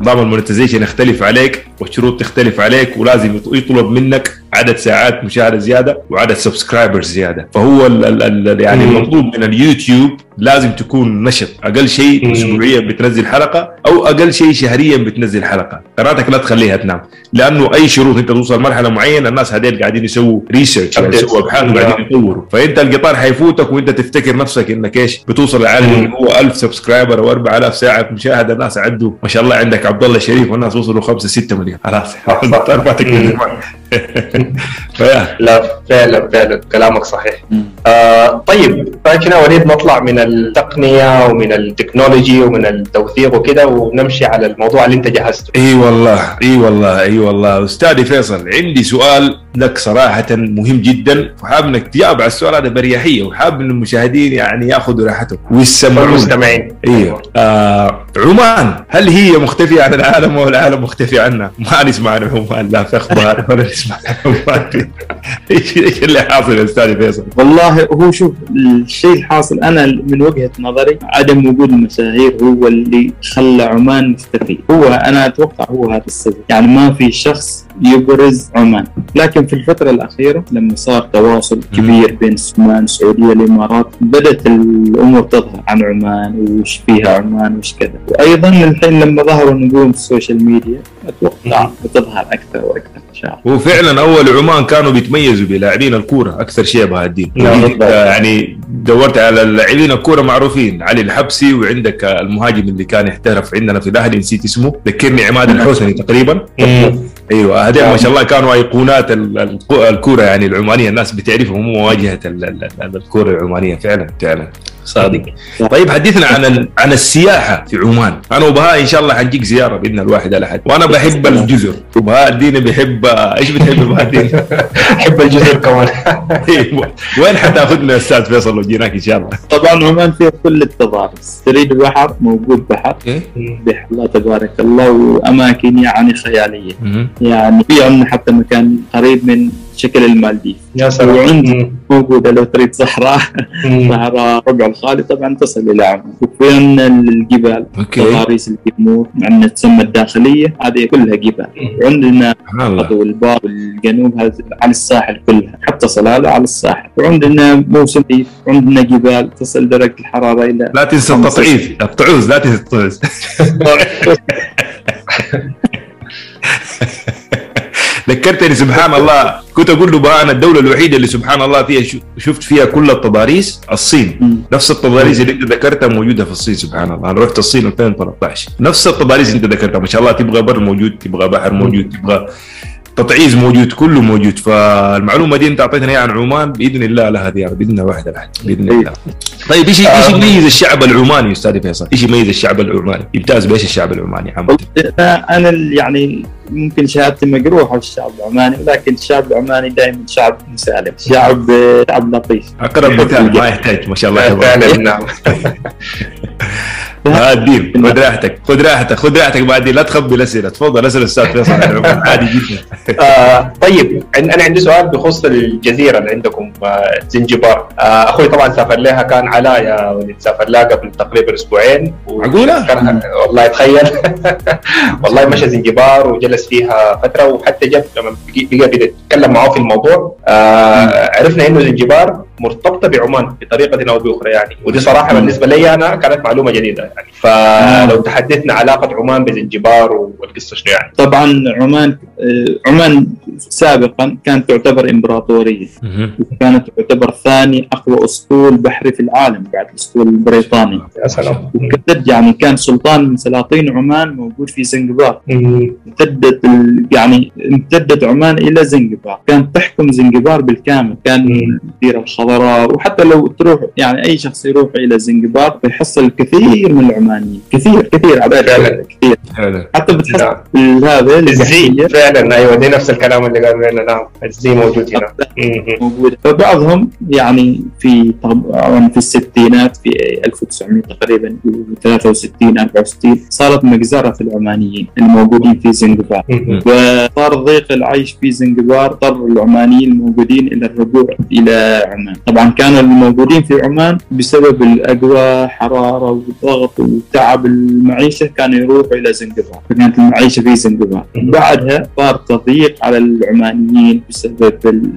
نظام ال monetization يختلف عليك والشروط تختلف عليك ولازم يطلب منك عدد ساعات مشاهدة زيادة وعدد subscribers زيادة فهو ال ال يعني. المطلوب من اليوتيوب لازم تكون نشط. أقل شيء. اسبوعيا بتنزل حلقة أو أقل شيء شهريا بتنزل حلقة. قناتك لا تخليها تنام. لأنه أي شروط أنت توصل مرحلة معينة الناس هذول قاعدين يسووا research. يسووا أبحاث وقاعدين يطوروا. فأنت القطار حيفوتك وأنت تفتكر نفسك إنك إيش؟ بتوصل لعالم مم. اللي هو 1000 subscriber أو 4000 ساعة مشاهدة الناس عدوا. ما شاء الله عندك عبد الله الشريف والناس وصلوا 5 6 مليون. خلاص. لا فعلا فعلا. كلامك صحيح. آه طيب فكنا وليد نطلع من التقنية ومن التكنولوجي ومن التوثيق وكده ونمشي على الموضوع اللي أنت جهزته. إي والله إي والله إي والله. أستاذي فيصل عندي سؤال لك صراحة مهم جدا. وحابب إنك تجاوب على السؤال هذا بريحيه وحابب إن المشاهدين يعني يأخذوا راحتهم. ويسمعون المستمعين أيوه. آه عمان. هل هي مختفية عن العالم أو العالم مختفي عنها؟ ما نسمع عن عمان. لا في أخبار ولا نسمع عن عمان. إيش إيش اللي حاصل يا أستاذ فيصل؟ والله هو شوف الشيء الحاصل أنا من وجهة نظري عدم وجود المشاهير هو اللي خلى عمان مختفي. هو أنا أتوقع هو هذا السبب. يعني ما في شخص يبرز عمان. لكن في الفترة الأخيرة لما صار تواصل كبير بين عمان السعودية الإمارات بدأت الأمور تظهر عن عمان وش فيها عمان وش كذا. وأيضا الحين لما ظهروا نجوم في ال social media أتوقع بتظهر أكثر وأكثر الله. وفعلا أول عمان كانوا بيتميزوا بلاعبين الكورة أكثر شيء بهالدين نعم، بالضبط. يعني دورت على اللاعبين الكورة معروفين علي الحبسي وعندك المهاجم اللي كان يحترف عندنا في الاهلي نسيت اسمه ذكرني عماد الحوسني تقريبا. أيوه هذول ما شاء الله كانوا أيقونات ال- ال- الكورة يعني العمانية. الناس بتعرفهم هم ال- الكورة العمانية. فعلا فعلا. صادق طيب حدثنا عن عن السياحة في عمان أنا وبهاء إن شاء الله حنجيك زيارة بإذن الواحد على حد وأنا بحب الجزر وبهاء الدين بيحب إيش بتحب بهاء الدين؟ احب الجزر كمان أيوة. وين حتاخذنا يا أستاذ فيصل لو جيناك إن شاء الله؟ طبعا عمان فيها كل التضاريس تريد بحر موجود بحر إيه؟ بحر الله تبارك الله وأماكن يعني خيالية مهم. يعني في عندنا حتى مكان قريب من شكل المالديف. يا سلام. وعندي مم. موجودة لو تريد صحراء. صحراء ربع الخالي طبعا تصل إلى عمان وفي الجبال. okay. تضاريس الجمهور. عندنا تسمى الداخلية. هذه كلها جبال. وعندنا سبحان الله. والباب والجنوب. هذا على الساحل كلها. حتى صلالة على الساحل. وعندنا موسم عندنا جبال تصل درجة الحرارة إلى لا تنسى التطعيز الطعوز لا تنسى الطعوز ذكرتني سبحان الله كنت أقول له بقى أنا الدولة الوحيدة اللي سبحان الله فيها شفت فيها كل التضاريس الصين. نفس التضاريس اللي أنت ذكرتها موجودة في الصين سبحان الله. أنا رحت الصين 2013 نفس التضاريس اللي أنت ذكرتها. ما شاء الله تبغى بر موجود تبغى بحر موجود تبغى تطعيز موجود كله موجود. فالمعلومة دي أنت أعطيتني إياها عن عمان بإذن الله لها زياره بإذن الله واحد الاحد باذن الله. طيب إيش إيش يميز الشعب العماني أستاذ فيصل؟ إيش يميز الشعب العماني؟ يمتاز بإيش الشعب العماني عامة؟ أنا يعني ممكن شهادتي مجروحه بالشعب العماني ولكن الشعب العماني دائما شعب مسالم شعب شعب لطيف. أقرب مثال ما يحتاج ما شاء الله تبارك فعلا نعم. آه، الدين خذ راحتك خذ راحتك خذ راحتك بعدين لا تخبي الأسئلة تفضل أسأل أستاذ فيصل. عادي جدا. آه طيب عن- أنا عندي سؤال بخصوص الجزيرة اللي عندكم آه زنجبار. آه أخوي طبعا سافر لها كان علاء يا وليد. سافر لها قبل تقريبا أسبوعين؟ كان- والله تخيل. والله مشى زنجبار وجلس فيها فترة وحتى جاب لما بقى بيتكلم معاه في الموضوع. آه عرفنا إنه زنجبار مرتبطة بعمان بطريقه أو بأخرى يعني. ودي صراحة بالنسبة لي أنا كانت معلومة جديدة يعني. فلو تحدثنا علاقة عمان بزنجبار والقصة شنو يعني. طبعا عمان آه، عمان سابقا كانت تعتبر إمبراطورية. وكانت تعتبر ثاني أقوى أسطول بحري في العالم. بعد الاسطول البريطاني يا سلام. وامتد يعني كان سلطان من سلاطين عمان موجود في زنجبار. امتدت ال- يعني امتدت عمان إلى زنجبار. كانت تحكم زنجبار بالكامل. كان مم. الجزيره الخضراء. وحتى لو تروح يعني أي شخص يروح إلى زنجبار بيحصل الكثير من العمانيين. كثير كثير على فعلا. كثير. فعلا. حتى بتحس نعم. هذا الزي فعلا. أيوه دي نفس الكلام اللي قالوا لنا نعم. الزي موجود هنا. مم. موجودة فبعضهم يعني في طبعا في الستينات في 1900 تقريبا 63 64 صارت مجزرة في العمانيين الموجودين في زنجبار. وصار ضيق العيش في زنجبار اضطر العمانيين الموجودين إلى الرجوع إلى عمان. طبعا كانوا الموجودين في عمان بسبب الاجواء حرارة وضغط وتعب المعيشة كانوا يروحوا إلى زنجبار. فكانت المعيشة في زنجبار. بعدها صار تضييق على العمانيين بسبب ال-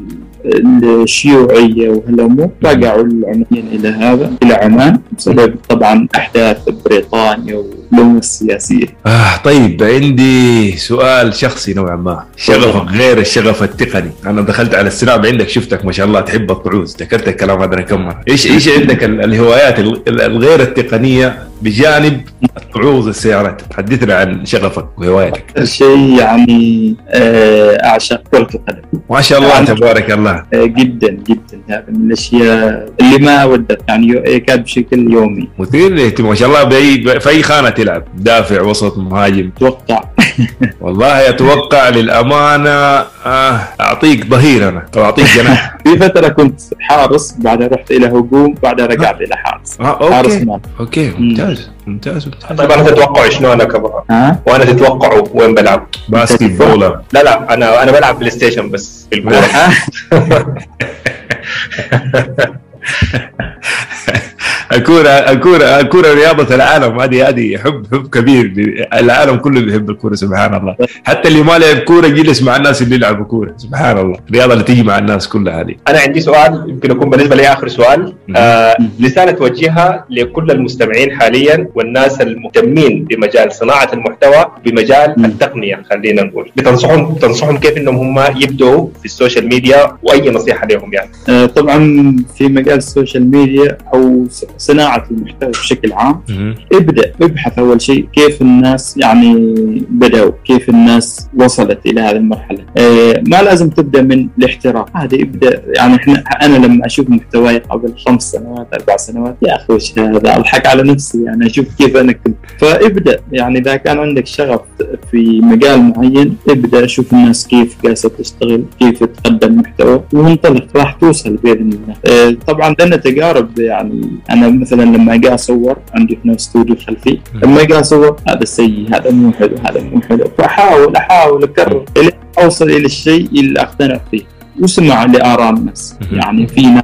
الشيوعية وهالامور رجعوا العمانيين إلى هذا إلى عمان بسبب طبعا أحداث بريطانيا والامور السياسية. آه طيب عندي سؤال شخصي نوعا ما. شغفك غير الشغف التقني. أنا دخلت على السناب عندك شفتك ما شاء الله تحب الطعوز ذكرت الكلام هذا كم مرة. إيش إيش عندك ال- الهوايات ال- ال- الغير التقنية بجانب الطعوز السيارات حدثنا عن شغفك وهوايتك شيء يعني آه، أعشق كرة القدم. ما شاء الله يعني- تبارك الله. آه، جدا جدا. هذا من الأشياء اللي ما أودت يعني يكاد بشكل يومي. مثير للاهتمام. ما شاء الله في اي خانة تلعب؟ دافع وسط مهاجم. أتوقع والله أتوقع للأمانة آه أعطيك ظهير أنا. أو أعطيك جناح. في فترة كنت حارس بعدها رحت إلى هجوم بعدها رجعت إلى حارس. آه حارس okay مال. okay ممتاز ممتاز ممتاز. طيب أنا تتوقعوا شنو أنا كبر وأنا تتوقعوا وين بلعب؟ basketball لا لا أنا أنا بلعب PlayStation بس في الكوره الكورة الكورة الكورة رياضة العالم. هذه هذه حب حب كبير. العالم كله بيحب الكورة سبحان الله. حتى اللي ما لعب كورة يجلس مع الناس اللي يلعبوا كورة سبحان الله. الرياضة اللي تيجي مع الناس كلها هذه. أنا عندي سؤال يمكن يكون بالنسبة لي آخر سؤال. آه رساله توجهها لكل المستمعين حاليا والناس المهتمين بمجال صناعة المحتوى بمجال. التقنية خلينا نقول. بتنصحهم تنصحهم كيف إنهم هم يبدوا في ال social media وأي نصيحة لهم يعني؟ آه، طبعا في مجال ال social media أو صناعة المحتوى بشكل عام. ابدأ ابحث أول شيء كيف الناس يعني بدأوا كيف الناس وصلت إلى هذه المرحلة. آه، ما لازم تبدأ من الاحتراف هذا ابدأ يعني إحنا أنا لما أشوف محتواي قبل خمس سنوات أربع سنوات يا أخي وش هذا؟ أضحك على نفسي يعني أشوف كيف أنا كنت. فابدأ يعني إذا كان عندك شغف في مجال معين ابدأ شوف الناس كيف جالسه تشتغل كيف تقدم محتوى وانطلق راح توصل بإذن الله. آه، طبعا لنا تجارب يعني أنا مثلا لما أجي أصور عندي هنا استوديو خلفي. لما أجي أصور هذا سيء هذا مو حلو هذا مو حلو. فأحاول أحاول أكرر إلى أوصل إلى الشيء اللي أقتنع فيه. واسمع لاراء الناس. يعني في ناس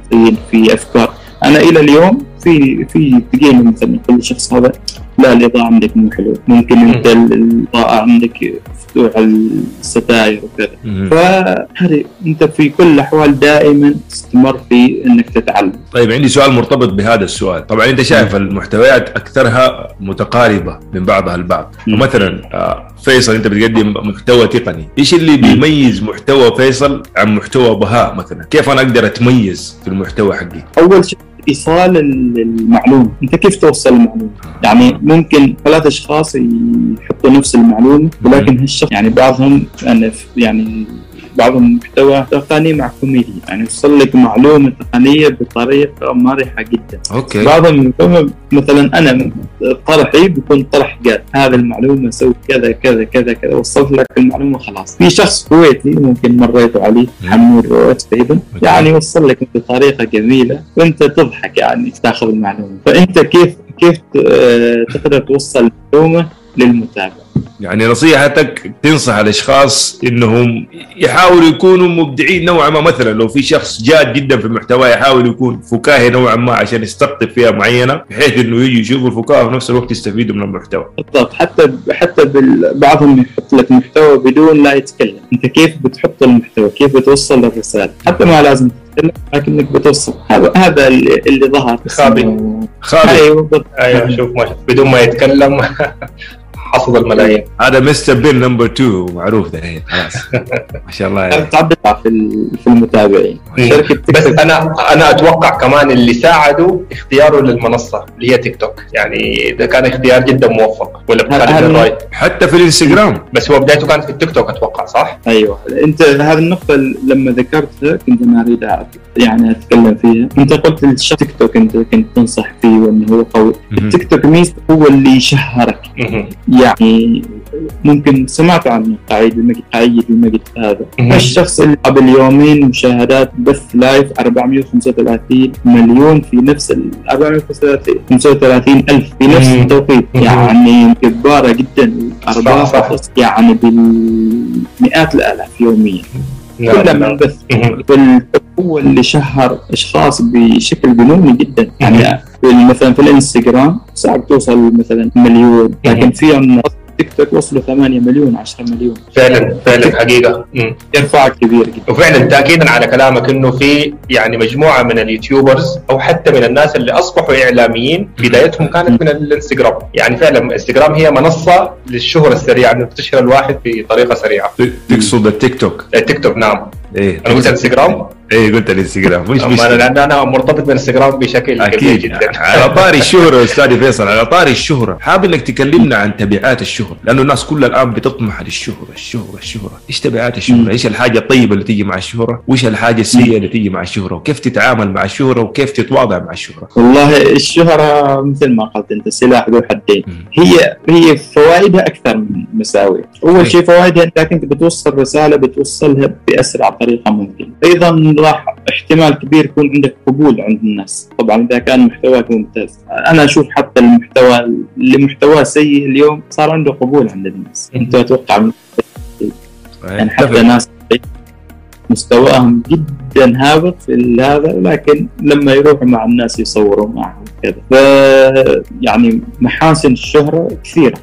في أفكار. أنا إلى اليوم في في تجيني مثلا كل شخص هذا لا الإضاءة عندك مو حلو ممكن أنت ال- الإضاءة عندك مفتوح الستاير وكذا. فهذه أنت في كل الأحوال دائما تستمر في إنك تتعلم. طيب عندي سؤال مرتبط بهذا السؤال. طبعا أنت شايف المحتويات أكثرها متقاربة من بعضها البعض. مثلا آه، فيصل أنت بتقدم محتوى تقني. إيش اللي بيميز محتوى فيصل عن محتوى بهاء مثلا؟ كيف أنا أقدر أتميز في المحتوى حقي؟ أول شيء ايصال ال- المعلومه انت كيف توصل المعلومه يعني ممكن ثلاث أشخاص يحطوا نفس المعلومه ولكن هالشخص يعني بعضهم يعني بعضهم محتوى تقني مع كوميدي يعني يوصل لك معلومة تقنية بطريقة مرحة جدا. okay. بعضهم هم مثلا أنا طرحي بيكون طرح قال هذا المعلومة سوي كذا كذا كذا كذا وصلت لك المعلومة خلاص. في شخص كويتي ممكن مريتوا عليه روت تقريبا. يعني يوصل لك بطريقة جميلة وأنت تضحك يعني تأخذ المعلومة. فأنت كيف كيف آه، تقدر توصل المعلومة للمتابع؟ يعني نصيحتك تنصح الأشخاص إنهم يحاولوا يكونوا مبدعين نوعا ما. مثلا لو في شخص جاد جدا في المحتوى يحاول يكون فكاهي نوعا ما عشان يستقطب فيها معينة بحيث إنه يجي يشوفوا الفكاهة وفي نفس الوقت يستفيدوا من المحتوى. بالضبط. حتى حتى بال- بعضهم يحط لك محتوى بدون لا يتكلم. أنت كيف بتحط المحتوى؟ كيف بتوصل الرسالة؟ حتى ما لازم تتكلم لكنك بتوصل. هذا هذا اللي اللي ظهر. خابي. أيوه بالضبط. أيوه شوف ما بدون ما يتكلم. حصد الملايين. هذا مستر بين number 2 معروف دحين خلاص. ما شاء الله يعني. تعدد في ال- في المتابعين. مم. شركة بس تيك توك أنا أنا أتوقع كمان اللي ساعدوا اختياره للمنصة اللي هي تيك توك يعني ده كان اختيار جدا موفق ولا الراي حتى في الإنستغرام. بس هو بدايته كانت في التيك توك أتوقع صح؟ أيوه. أنت هذه النقطة لما ذكرتها كنت أنا اريد أعرف- يعني أتكلم فيها أنت قلت الشخص تيك توك أنت كنت تنصح فيه وإنه هو قوي مهم. تيك توك ميزته هو اللي يشهرك. يعني ممكن سمعت عن قاعد المجد قاعد المجد هذا. الشخص اللي قبل يومين مشاهدات بث live 435 مليون في نفس ال 435 ألف في نفس. التوقيت. يعني جباره جدا ارباح. يعني بالمئات الآلاف يوميا نعم،. من بث. هو اللي شهر إشخاص بشكل جنوني جدا. يعني في- مثلا في الإنستغرام صعب توصل مثلا مليون لكن في تيك توك وصلوا 8 مليون 10 مليون. فعلا فعلا حقيقة. ارفع كبير جدا. وفعلا تاكيدا على كلامك إنه في يعني مجموعة من اليوتيوبرز أو حتى من الناس اللي أصبحوا إعلاميين بدايتهم كانت من الإنستغرام. يعني فعلا الانستغرام هي منصة للشهرة السريعة انك تشهر الواحد بطريقة سريعة. تقصد التيك توك؟ التيك توك نعم. إيه. أنا قلت انستغرام اي قلت الانستغرام. مش مش أنا- لأن أنا مرتبط بالانستغرام بشكل كبير أكيد. جدا. على طاري الشهرة أستاذ فيصل على طاري الشهرة. حابب إنك تكلمنا عن تبعات الشهرة لأنه الناس كلها الآن بتطمح للشهره الشهرة الشهرة إيش تبعات الشهرة. إيش الحاجة الطيبة اللي تيجي مع الشهرة؟ وإيش الحاجة السيئة اللي تيجي مع الشهرة؟ وكيف تتعامل مع الشهرة؟ وكيف تتواضع مع الشهرة؟ والله الشهرة مثل ما قلت أنت سلاح ذو حدين. هي هي فوائدها أكثر من مساوئها إيه. أول شيء فوائدها أنك أنت بتوصل رسالة بتوصلها بأسرع طريقة ممكن أيضا راح احتمال كبير يكون عندك قبول عند الناس. طبعا إذا كان محتواك ممتاز. أنا أشوف حتى المحتوى اللي محتواه سيء اليوم صار عنده قبول عند الناس. أنت أتوقع من يعني حتى. ناس مستواهم جدا هابط في هذا لكن لما يروحوا مع الناس يصوروا معهم كذا. ف يعني محاسن الشهرة كثيرة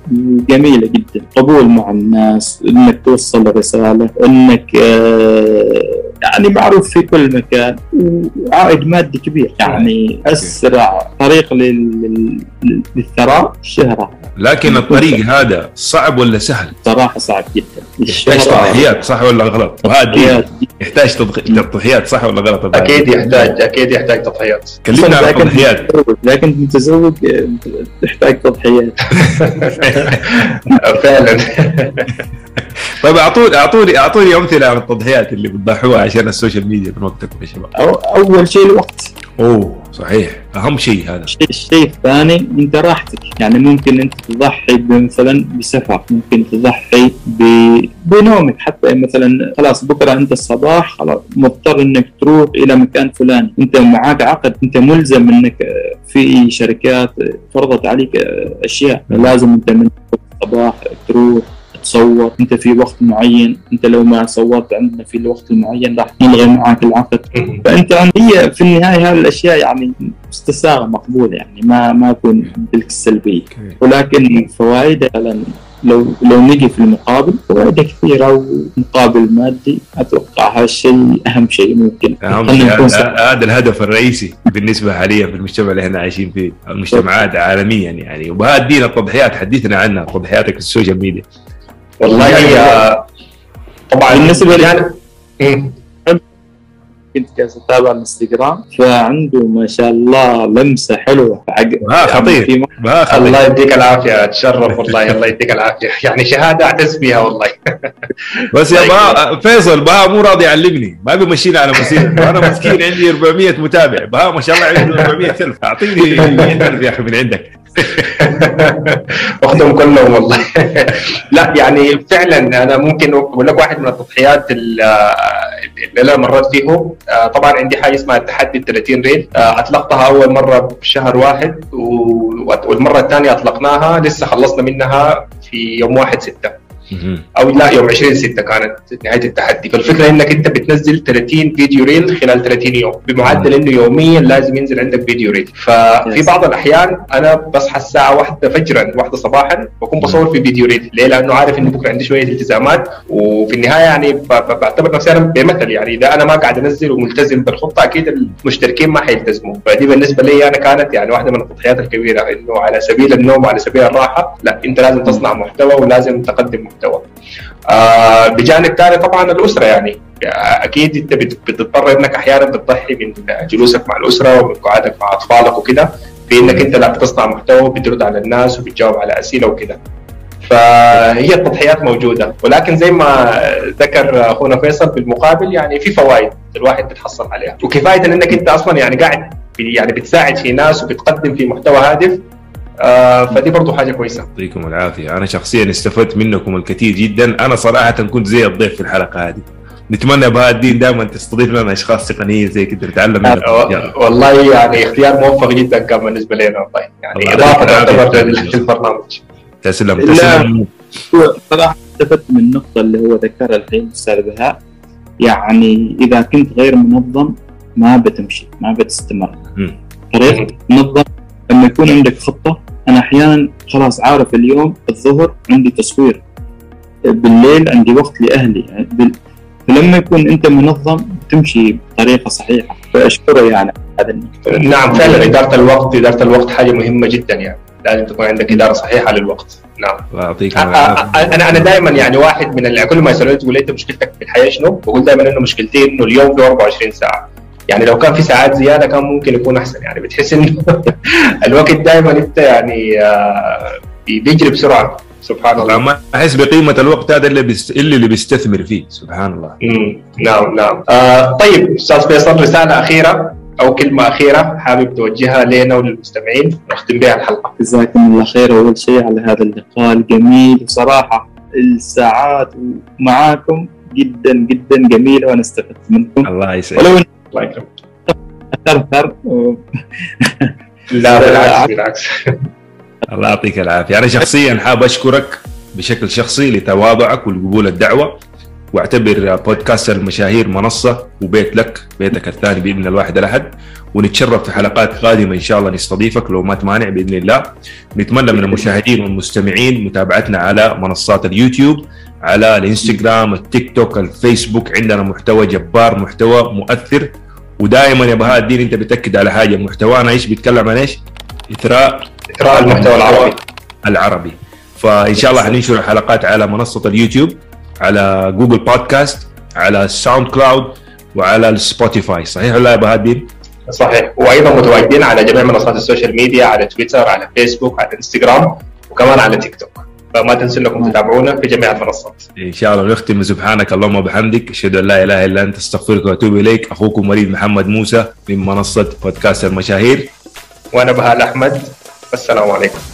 جميلة جدا. قبول مع الناس إنك توصل رسالة إنك آه، يعني معروف في كل مكان وعائد مادي كبير يعني أسرع طريق لل- لل- للثراء الشهرة لكن الطريق هذا صعب ولا سهل؟ صراحة صعب جدا. يحتاج تضحيات صح ولا غلط؟ وهذا تضحيات. يحتاج تضحيات صح ولا غلط؟ أكيد يحتاج أكيد يحتاج تضحيات. كلمنا عن التضحيات كنت متزوج آه، تحتاج تضحيات. فعلا. طيب اعطوني اعطوني أعطوني أمثلة عن التضحيات اللي بتضحوها عشان السوشيال ميديا من وقتكم يا شباب. أو- أول شيء الوقت. أوه صحيح. أهم شيء هذا. الشيء الثاني أنت راحتك. يعني ممكن أنت تضحي مثلا بسفر. ممكن تضحي ب- بنومك. حتى مثلا خلاص بكرة انت الصباح خلاص مضطر إنك تروح إلى مكان فلاني. أنت معاك عقد. أنت ملزم إنك آه، في شركات فرضت عليك آه، أشياء. لازم أنت من الصباح تروح. تصور. انت في وقت معين انت لو ما صورت عندنا في الوقت المعين راح نلغي معاك العقد فأنت هي في النهاية هذه الأشياء يعني مستساغة مقبولة يعني ما ما تكون تلك السلبية. ولكن فوائدها لو لو نجي في المقابل فوائدها كثيرة ومقابل مادي أتوقع هذا الشيء أهم شيء ممكن. هذا الهدف الرئيسي بالنسبة حاليا في المجتمع اللي إحنا عايشين فيه المجتمعات عالميا يعني. دين التضحيات حدثنا عنها تضحياتك في السوشيال ميديا. والله هي طبعا بالنسبة لي- يعني مم. كنت جالس أتابع الانستغرام فعنده ما شاء الله لمسة حلوة. حق ها خطير. في ما خلي الله يديك العافية تشرف والله الله يديك العافية. يعني شهادة اعتز بها والله. بس يا طيب. بها فيصل بها مو راضي يعلمني. ما بيمشيني على مسيرته أنا مسكين عندي 400 متابع. بها ما شاء الله عنده 400 ألف. أعطيني 100 ألف يا أخي من عندك. واخدهم كلهم والله. لا يعني فعلا أنا ممكن أقول لك واحد من التضحيات ال- اللي أنا مريت فيه آه، طبعا عندي حاجة اسمها التحدي ال 30 ريل. آه، أطلقتها أول مرة بشهر واحد و- والمرة الثانية أطلقناها لسه خلصنا منها في يوم 1 6 أو لا يوم 20 6 كانت نهاية التحدي. فالفكرة إنك أنت بتنزل 30 فيديو reel خلال 30 يوم بمعدل إنه يوميا لازم ينزل عندك فيديو reel. ففي. بعض الأحيان أنا بصحى الساعة 1 فجرا 1 صباحا بكون بصور في فيديو reel. ليه؟ لأنه عارف إنه بكرة عندي شوية التزامات. وفي النهاية يعني بعتبر نفسي أنا بمثل. يعني إذا أنا ما قاعد أنزل وملتزم بالخطة أكيد المشتركين ما حيلتزموا. فدي بالنسبة لي أنا كانت يعني واحدة من التضحيات الكبيرة. إنه على سبيل النوم وعلى سبيل الراحة لا أنت لازم تصنع محتوى ولازم تقدم محتوى. آه بجانب ثاني طبعا الأسرة يعني. أكيد أنت بت- بتضطر إنك أحيانا بتضحي من جلوسك مع الأسرة ومن قعدك مع أطفالك وكده في إنك أنت لا بتصنع محتوى بترد على الناس وبتجاوب على أسئلة وكده. فهي التضحيات موجودة. ولكن زي ما ذكر أخونا فيصل بالمقابل يعني في فوائد الواحد بتحصل عليها. وكفاية إنك أنت أصلا يعني قاعد يعني بتساعد في ناس وبتقدم في محتوى هادف آه فدي برضو حاجة كويسة. يعطيكم العافية. أنا شخصيا استفدت منكم الكثير جدا. أنا صراحة كنت زي الضيف في الحلقة هذه. نتمنى بهذا الدين دائما تستضيف لنا أشخاص تقنيين زي كده نتعلم منكم آه، والله يعني اختيار موفق جدا كان بالنسبة لنا والله. يعني إضافة. تعتبر لل- للبرنامج تسلم. تسلم. صراحة استفدت من النقطة اللي هو ذكرها الحين أستاذ بهاء يعني إذا كنت غير منظم ما بتمشي ما بتستمر. مم. طريقه منظم لما يكون عندك خطة أنا أحيانا خلاص عارف اليوم الظهر عندي تصوير بالليل عندي وقت لأهلي. يعني. فلما يكون أنت منظم تمشي بطريقة صحيحة. فأشكره يعني. هذا نعم فعلا إدارة الوقت إدارة الوقت حاجة مهمة جدا يعني. لازم تكون عندك إدارة صحيحة للوقت. نعم. الله يعطيك أنا أنا دائما يعني واحد من اللي كل ما يسالوني تقول انت مشكلتك في الحياة شنو؟ بقول دائما إنه مشكلتي إنه اليوم فيه 24 ساعة. يعني لو كان في ساعات زيادة كان ممكن يكون أحسن. يعني بتحس إنه الوقت دائما أنت يعني آه، بيجري بسرعة. سبحان الله. ما أحس بقيمة الوقت هذا اللي بيست... اللي اللي بيستثمر فيه. سبحان الله. مم. نعم نعم. آه طيب أستاذ فيصل رسالة أخيرة أو كلمة أخيرة حابب توجهها لنا وللمستمعين نختم بها الحلقة. جزاكم الله خير. أول شيء على هذا اللقاء الجميل. وصراحه الساعات معاكم جدا جدا جميلة وأنا استفدت منكم. الله يسعدك. ولو الله يكرمك لا بالعكس بالعكس. الله يعطيك العافية. أنا شخصيا حاب أشكرك بشكل شخصي لتواضعك والقبول الدعوة واعتبر بودكاست المشاهير منصة وبيت لك بيتك الثاني بإذن الواحد الأحد. ونتشرف في حلقات قادمة إن شاء الله نستضيفك لو ما تمانع بإذن الله. نتمنى من المشاهدين والمستمعين متابعتنا على منصات اليوتيوب على الإنستغرام التيك توك الفيسبوك. عندنا محتوى جبار محتوى مؤثر. ودائما يا بهاء الدين أنت بتأكد على حاجة محتوانا إيش بيتكلم عن إيش؟ إثراء إثراء المحتوى العربي. العربي. فإن شاء الله حننشر الحلقات على منصة اليوتيوب على جوجل بودكاست على الساوند كلاود وعلى السبوتيفاي. صحيح ولا يا بهاء الدين؟ صحيح. وأيضا متواجدين على جميع منصات السوشيال ميديا على تويتر على فيسبوك على إنستغرام وكمان على تيك توك. فما تنسوا إنكم تتابعونا في جميع المنصات. إن شاء الله نختم سبحانك اللهم وبحمدك أشهد أن لا إله إلا أنت أستغفرك وأتوب إليك. أخوكم وليد محمد موسى من منصة بودكاست المشاهير. وأنا بهاء احمد والسلام عليكم.